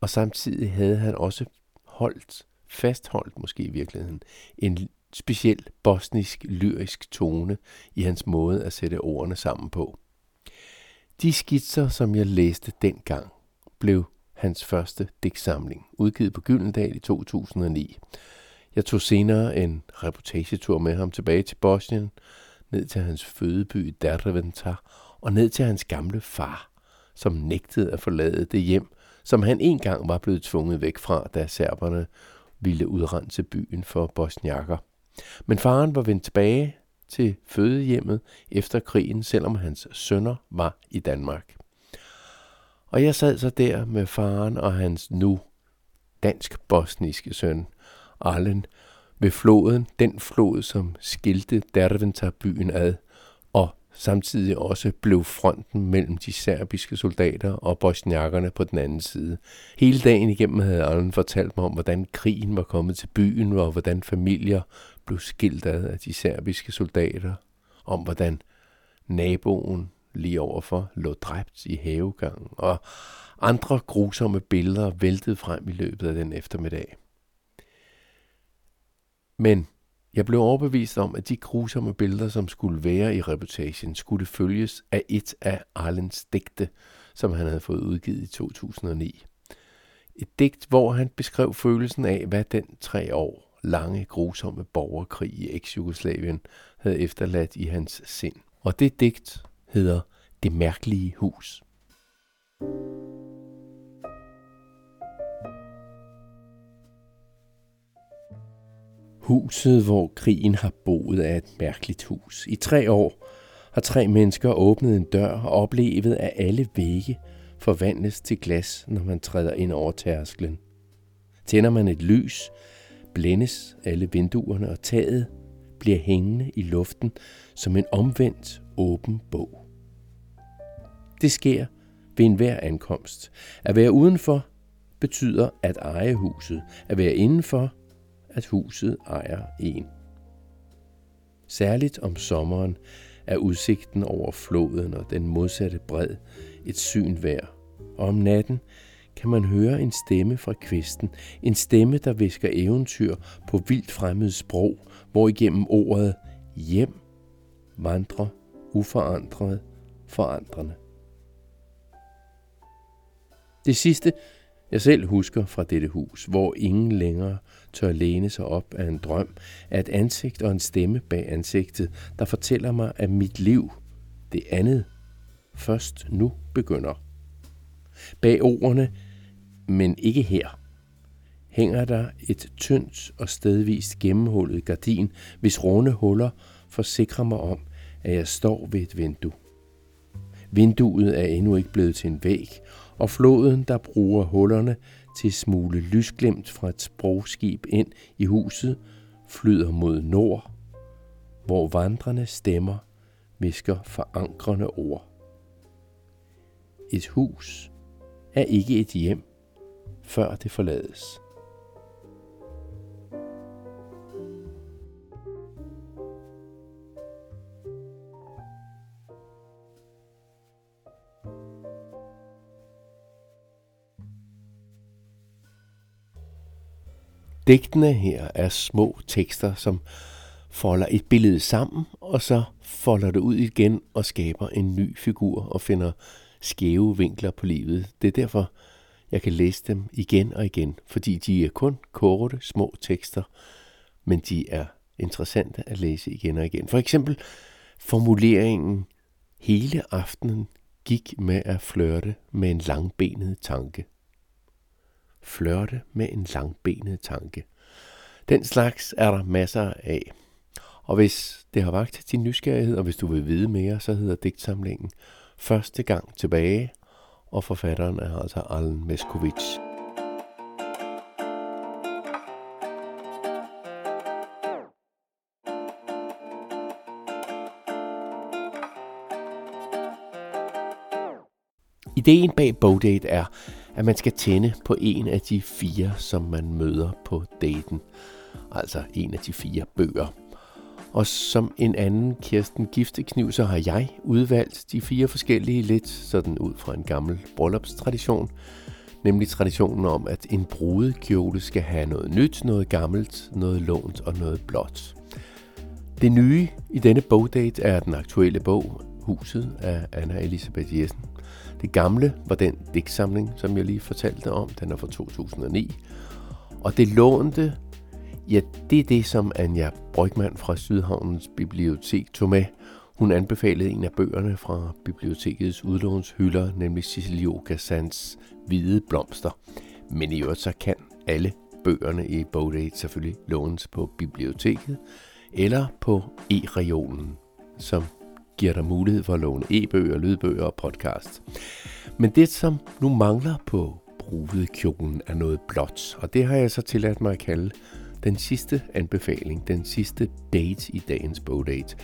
og samtidig havde han også holdt, fastholdt måske i virkeligheden, en speciel bosnisk lyrisk tone i hans måde at sætte ordene sammen på. De skitser, som jeg læste dengang, blev hans første digtsamling, udgivet på Gyldendal i 2009. Jeg tog senere en reportagetur med ham tilbage til Bosnien, ned til hans fødeby Derventar og ned til hans gamle far, som nægtede at forlade det hjem, som han engang var blevet tvunget væk fra, da serberne ville udrense byen for bosniakker. Men faren var vendt tilbage til fødehjemmet efter krigen, selvom hans sønner var i Danmark. Og jeg sad så der med faren og hans nu dansk-bosniske søn, Allen ved floden, den flod, som skilte Derventar-byen ad, og samtidig også blev fronten mellem de serbiske soldater og bosniakkerne på den anden side. Hele dagen igennem havde Allen fortalt mig om, hvordan krigen var kommet til byen, og hvordan familier blev skilt ad af de serbiske soldater, om hvordan naboen lige overfor lå dræbt i havegangen, og andre grusomme billeder væltede frem i løbet af den eftermiddag. Men jeg blev overbevist om, at de grusomme billeder, som skulle være i reputation, skulle følges af et af Arlens digte, som han havde fået udgivet i 2009. Et digt, hvor han beskrev følelsen af, hvad den tre år lange, grusomme borgerkrig i eks-Jugoslavien havde efterladt i hans sind. Og det digt hedder Det mærkelige hus. Huset, hvor krigen har boet, er et mærkeligt hus. I tre år har tre mennesker åbnet en dør og oplevet, at alle vægge forvandles til glas, når man træder ind over tærsklen. Tænder man et lys, blændes alle vinduerne, og taget bliver hængende i luften som en omvendt åben bog. Det sker ved enhver ankomst. At være udenfor betyder at eje huset. At være indenfor at huset ejer en. Særligt om sommeren er udsigten over floden og den modsatte bred et syn værd. Og om natten kan man høre en stemme fra kvisten, en stemme, der visker eventyr på vildt fremmed sprog, hvor igennem ordet hjem vandrer uforandret forandrende. Det sidste jeg selv husker fra dette hus, hvor ingen længere tør læne sig op af en drøm, af et ansigt og en stemme bag ansigtet, der fortæller mig, at mit liv, det andet, først nu begynder. Bag ordene, men ikke her, hænger der et tyndt og stedvist gennemhullet gardin, hvis runde huller forsikrer mig om, at jeg står ved et vindue. Vinduet er endnu ikke blevet til en væg, og floden, der bruger hullerne til smule lysglimt fra et sprogskib ind i huset, flyder mod nord, hvor vandrende stemmer visker forankrende ord. Et hus er ikke et hjem, før det forlades. Digtene her er små tekster, som folder et billede sammen, og så folder det ud igen og skaber en ny figur og finder skæve vinkler på livet. Det er derfor, jeg kan læse dem igen og igen, fordi de er kun korte, små tekster, men de er interessante at læse igen og igen. For eksempel formuleringen hele aftenen gik med at flørte med en langbenet tanke flørte med en langbenet tanke. Den slags er der masser af. Og hvis det har vagt din nysgerrighed, og hvis du vil vide mere, så hedder digtsamlingen Første gang tilbage, og forfatteren er altså Allen Meskovic. Ideen bag Bogdate er, at man skal tænde på en af de fire, som man møder på daten. Altså en af de fire bøger. Og som en anden Kirsten Giftekniv, så har jeg udvalgt de fire forskellige lidt sådan ud fra en gammel bryllupstradition. Nemlig traditionen om, at en brudekjole skal have noget nyt, noget gammelt, noget lånt og noget blåt. Det nye i denne bogdate er den aktuelle bog, Huset af Anna Elisabeth Jessen, det gamle var den digtsamling, som jeg lige fortalte om. Den er fra 2009. Og det lånte, ja, det er det, som Anja Brygman fra Sydhavnens Bibliotek tog med. Hun anbefalede en af bøgerne fra bibliotekets udlånshylder, nemlig Cecilio Sands Hvide Blomster. Men i øvrigt så kan alle bøgerne i Bogdate selvfølgelig lånes på biblioteket eller på e-regionen, som giver dig mulighed for at låne e-bøger, lydbøger og podcast. Men det, som nu mangler på kjolen, er noget blåt, og det har jeg så tilladt mig at kalde den sidste anbefaling, den sidste date i dagens bogdate.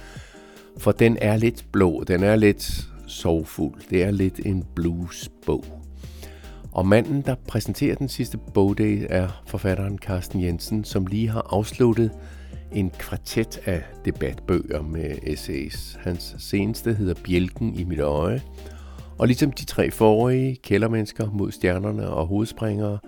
For den er lidt blå, den er lidt sorgfuld, det er lidt en blues-bog. Og manden, der præsenterer den sidste bogdate, er forfatteren Carsten Jensen, som lige har afsluttet en kvartet af debatbøger med essays. Hans seneste hedder Bjælken i mit øje, og ligesom de tre forrige, Kældermennesker mod stjernerne og hovedspringere,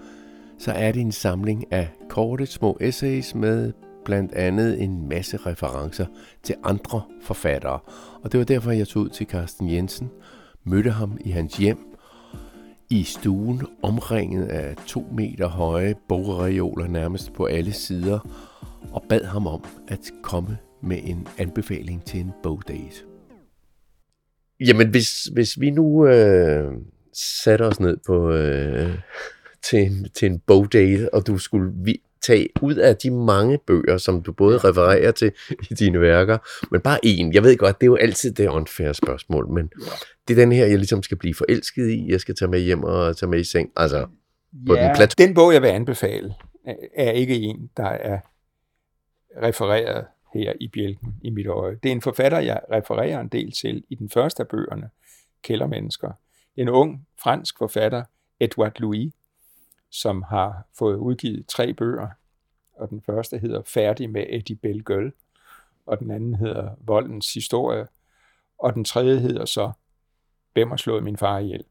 så er det en samling af korte små essays med blandt andet en masse referencer til andre forfattere. Og det var derfor, jeg tog ud til Carsten Jensen, mødte ham i hans hjem, i stuen omringet af to meter høje bogreoler nærmest på alle sider, og bad ham om at komme med en anbefaling til en bogdate. Jamen, hvis, hvis vi nu øh, satte os ned på øh, til, en, til en bogdate, og du skulle vi, tage ud af de mange bøger, som du både refererer til i dine værker, men bare en. Jeg ved godt, det er jo altid det unfair spørgsmål, men det er den her, jeg ligesom skal blive forelsket i. Jeg skal tage med hjem og tage med i seng. Altså, på ja, den, plads. den bog, jeg vil anbefale, er ikke en, der er refereret her i bjælken i mit øje. Det er en forfatter, jeg refererer en del til i den første af bøgerne, Kældermennesker. En ung fransk forfatter, Edouard Louis, som har fået udgivet tre bøger, og den første hedder Færdig med Eddie Belgøl, og den anden hedder Voldens Historie, og den tredje hedder så Hvem har slået min far ihjel?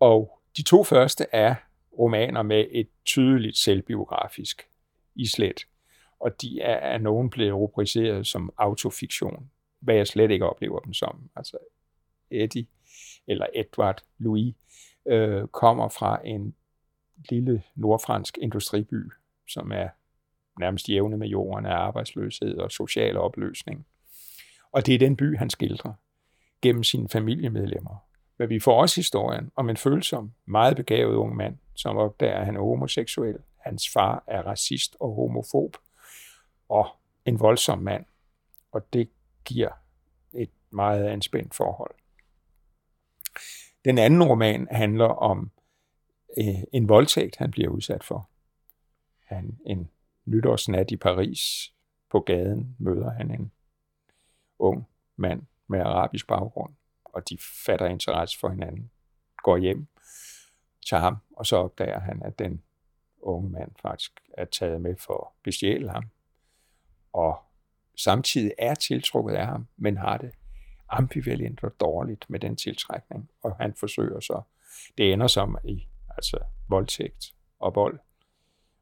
Og de to første er romaner med et tydeligt selvbiografisk islet og de er af nogen blevet rubriceret som autofiktion, hvad jeg slet ikke oplever dem som. Altså Eddie eller Edward Louis øh, kommer fra en lille nordfransk industriby, som er nærmest jævne med jorden af arbejdsløshed og social opløsning. Og det er den by, han skildrer gennem sine familiemedlemmer. Men vi får også historien om en følsom, meget begavet ung mand, som opdager, at han er homoseksuel. Hans far er racist og homofob, og en voldsom mand. Og det giver et meget anspændt forhold. Den anden roman handler om øh, en voldtægt, han bliver udsat for. Han, en nytårsnat i Paris på gaden møder han en ung mand med arabisk baggrund, og de fatter interesse for hinanden, går hjem, tager ham, og så opdager han, at den unge mand faktisk er taget med for at bestjæle ham og samtidig er tiltrukket af ham, men har det ambivalent og dårligt med den tiltrækning, og han forsøger så. Det ender som i altså voldtægt og vold,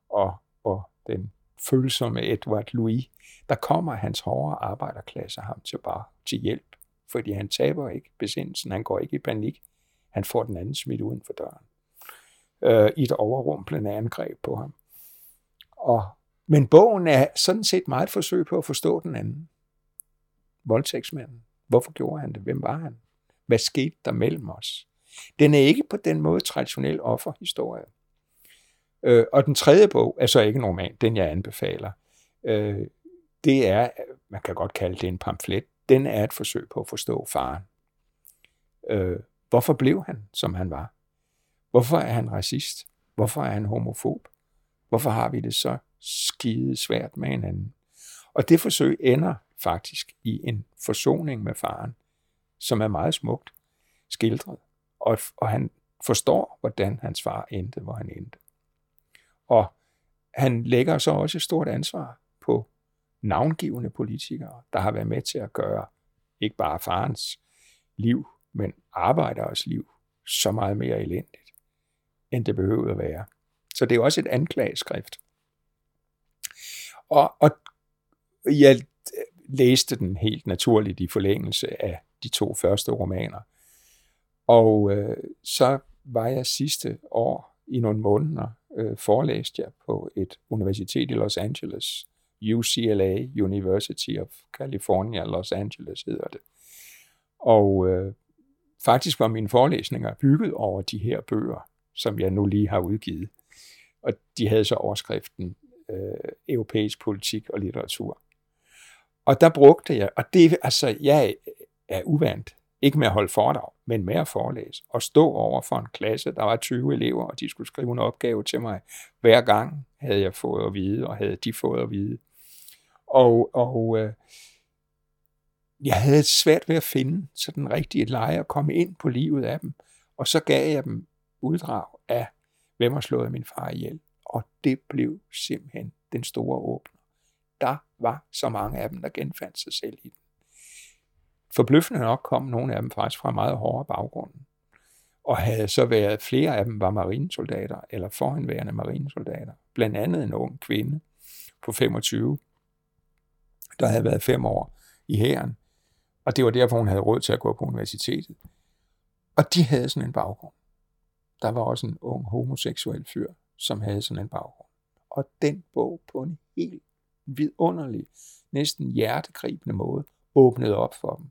og, og den følsomme Edward Louis, der kommer hans hårde arbejderklasse ham til bare til hjælp, fordi han taber ikke besindelsen, han går ikke i panik, han får den anden smidt uden for døren. Øh, I et overrumplende angreb på ham. Og men bogen er sådan set meget et forsøg på at forstå den anden. Voldtægtsmanden. Hvorfor gjorde han det? Hvem var han? Hvad skete der mellem os? Den er ikke på den måde traditionel offerhistorie. Øh, og den tredje bog er så ikke en roman, den jeg anbefaler. Øh, det er, man kan godt kalde det en pamflet, den er et forsøg på at forstå faren. Øh, hvorfor blev han, som han var? Hvorfor er han racist? Hvorfor er han homofob? Hvorfor har vi det så skide svært med hinanden. Og det forsøg ender faktisk i en forsoning med faren, som er meget smukt skildret. Og, og han forstår, hvordan hans far endte, hvor han endte. Og han lægger så også et stort ansvar på navngivende politikere, der har været med til at gøre ikke bare farens liv, men arbejderes liv så meget mere elendigt, end det behøvede at være. Så det er også et anklageskrift og, og jeg læste den helt naturligt i forlængelse af de to første romaner. Og øh, så var jeg sidste år i nogle måneder øh, forelæste jeg på et universitet i Los Angeles, UCLA, University of California, Los Angeles hedder det. Og øh, faktisk var mine forelæsninger bygget over de her bøger, som jeg nu lige har udgivet. Og de havde så overskriften øh, europæisk politik og litteratur. Og der brugte jeg, og det, altså, jeg er uvant, ikke med at holde foredrag, men med at forelæse, og stå over for en klasse, der var 20 elever, og de skulle skrive en opgave til mig. Hver gang havde jeg fået at vide, og havde de fået at vide. Og, og øh, jeg havde svært ved at finde sådan rigtige leje og komme ind på livet af dem. Og så gav jeg dem uddrag af, hvem har slået min far ihjel. Og det blev simpelthen den store åbner. Der var så mange af dem, der genfandt sig selv i den. Forbløffende nok kom nogle af dem faktisk fra meget hårde baggrunden, Og havde så været, flere af dem var marinesoldater, eller forhenværende marinesoldater. Blandt andet en ung kvinde på 25, der havde været fem år i hæren. Og det var derfor, hun havde råd til at gå på universitetet. Og de havde sådan en baggrund. Der var også en ung homoseksuel fyr, som havde sådan en baggrund. Og den bog på en helt vidunderlig, næsten hjertegribende måde åbnede op for dem.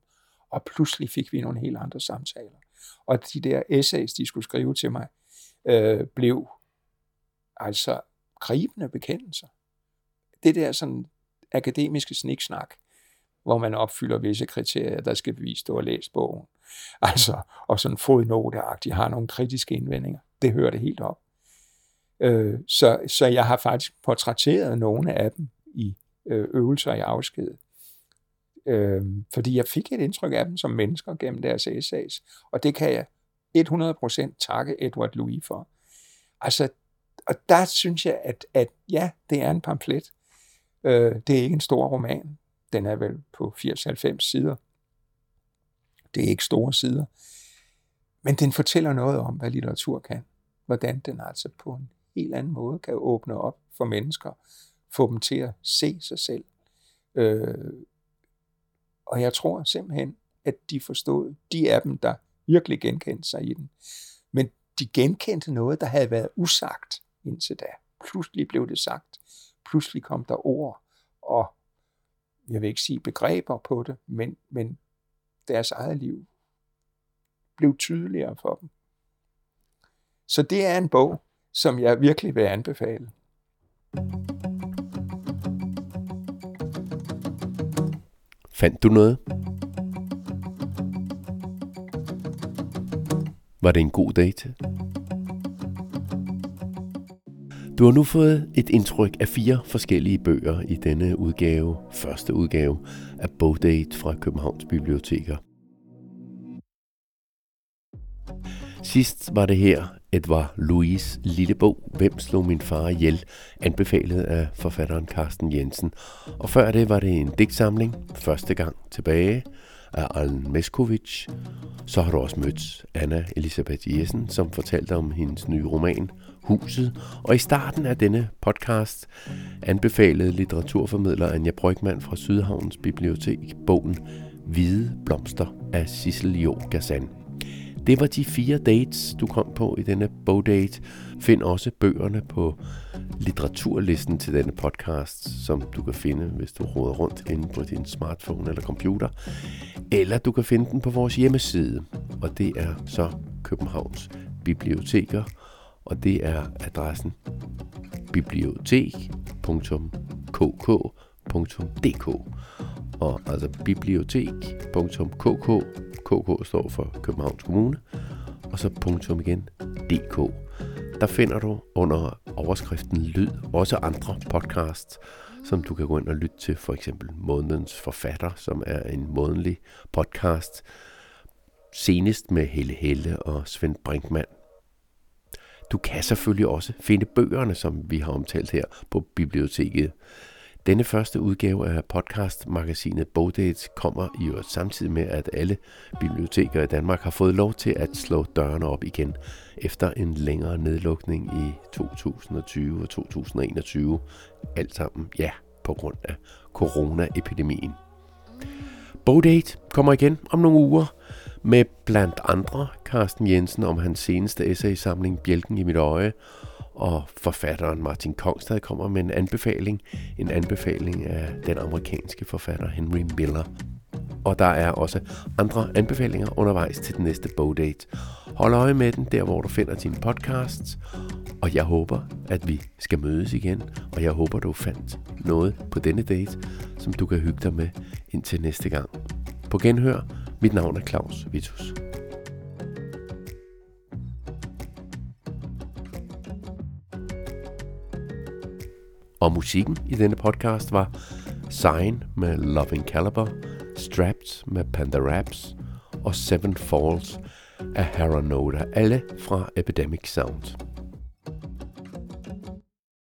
Og pludselig fik vi nogle helt andre samtaler. Og de der essays, de skulle skrive til mig, øh, blev altså gribende bekendelser. Det der sådan akademiske sniksnak, hvor man opfylder visse kriterier, der skal bevise, at du har læst bogen. Altså, og sådan fodnoteagtigt har nogle kritiske indvendinger. Det hører det helt op. Øh, så, så jeg har faktisk portrætteret nogle af dem i øh, øvelser i afsked. Øh, fordi jeg fik et indtryk af dem som mennesker gennem deres essays, og det kan jeg 100% takke Edward Louis for. Altså, og der synes jeg, at, at ja, det er en pamflet. Øh, det er ikke en stor roman. Den er vel på 80-90 sider. Det er ikke store sider. Men den fortæller noget om, hvad litteratur kan. Hvordan den altså på en helt anden måde kan åbne op for mennesker. Få dem til at se sig selv. Øh, og jeg tror simpelthen, at de forstod, de af dem, der virkelig genkendte sig i den. Men de genkendte noget, der havde været usagt indtil da. Pludselig blev det sagt. Pludselig kom der ord og jeg vil ikke sige begreber på det, men, men deres eget liv blev tydeligere for dem. Så det er en bog, som jeg virkelig vil anbefale. Fandt du noget? Var det en god dag? Du har nu fået et indtryk af fire forskellige bøger i denne udgave, første udgave af Bogdate fra Københavns Biblioteker. Sidst var det her Edvard Louis lille bog, Hvem slog min far ihjel, anbefalet af forfatteren Carsten Jensen. Og før det var det en digtsamling, første gang tilbage, af Allen Meskovic. Så har du også mødt Anna Elisabeth Jessen, som fortalte om hendes nye roman, Huset. Og i starten af denne podcast anbefalede litteraturformidler Anja Brygman fra Sydhavns Bibliotek bogen Hvide blomster af Sissel Jo Gazan. Det var de fire dates, du kom på i denne bogdate. Find også bøgerne på litteraturlisten til denne podcast, som du kan finde, hvis du råder rundt inde på din smartphone eller computer. Eller du kan finde den på vores hjemmeside, og det er så Københavns Biblioteker, og det er adressen bibliotek.kk.dk og altså bibliotek.kk KK står for Københavns Kommune, og så punktum igen DK. Der finder du under overskriften Lyd også andre podcasts, som du kan gå ind og lytte til, for eksempel Månedens Forfatter, som er en månedlig podcast, senest med Helle Helle og Svend Brinkmann. Du kan selvfølgelig også finde bøgerne, som vi har omtalt her på biblioteket. Denne første udgave af podcastmagasinet Bogdates kommer i øvrigt samtidig med, at alle biblioteker i Danmark har fået lov til at slå dørene op igen efter en længere nedlukning i 2020 og 2021. Alt sammen, ja, på grund af coronaepidemien. Bogdate kommer igen om nogle uger med blandt andre Carsten Jensen om hans seneste essaysamling Bjælken i mit øje, og forfatteren Martin Kongstad kommer med en anbefaling, en anbefaling af den amerikanske forfatter Henry Miller. Og der er også andre anbefalinger undervejs til den næste bogdate. Hold øje med den der, hvor du finder dine podcasts, Og jeg håber, at vi skal mødes igen, og jeg håber, du fandt noget på denne date, som du kan hygge dig med indtil næste gang. På genhør, mit navn er Claus Vitus. Og musikken i denne podcast var Sign med Loving Caliber, Strapped med Panda Raps og Seven Falls af Haranoda, alle fra Epidemic Sound.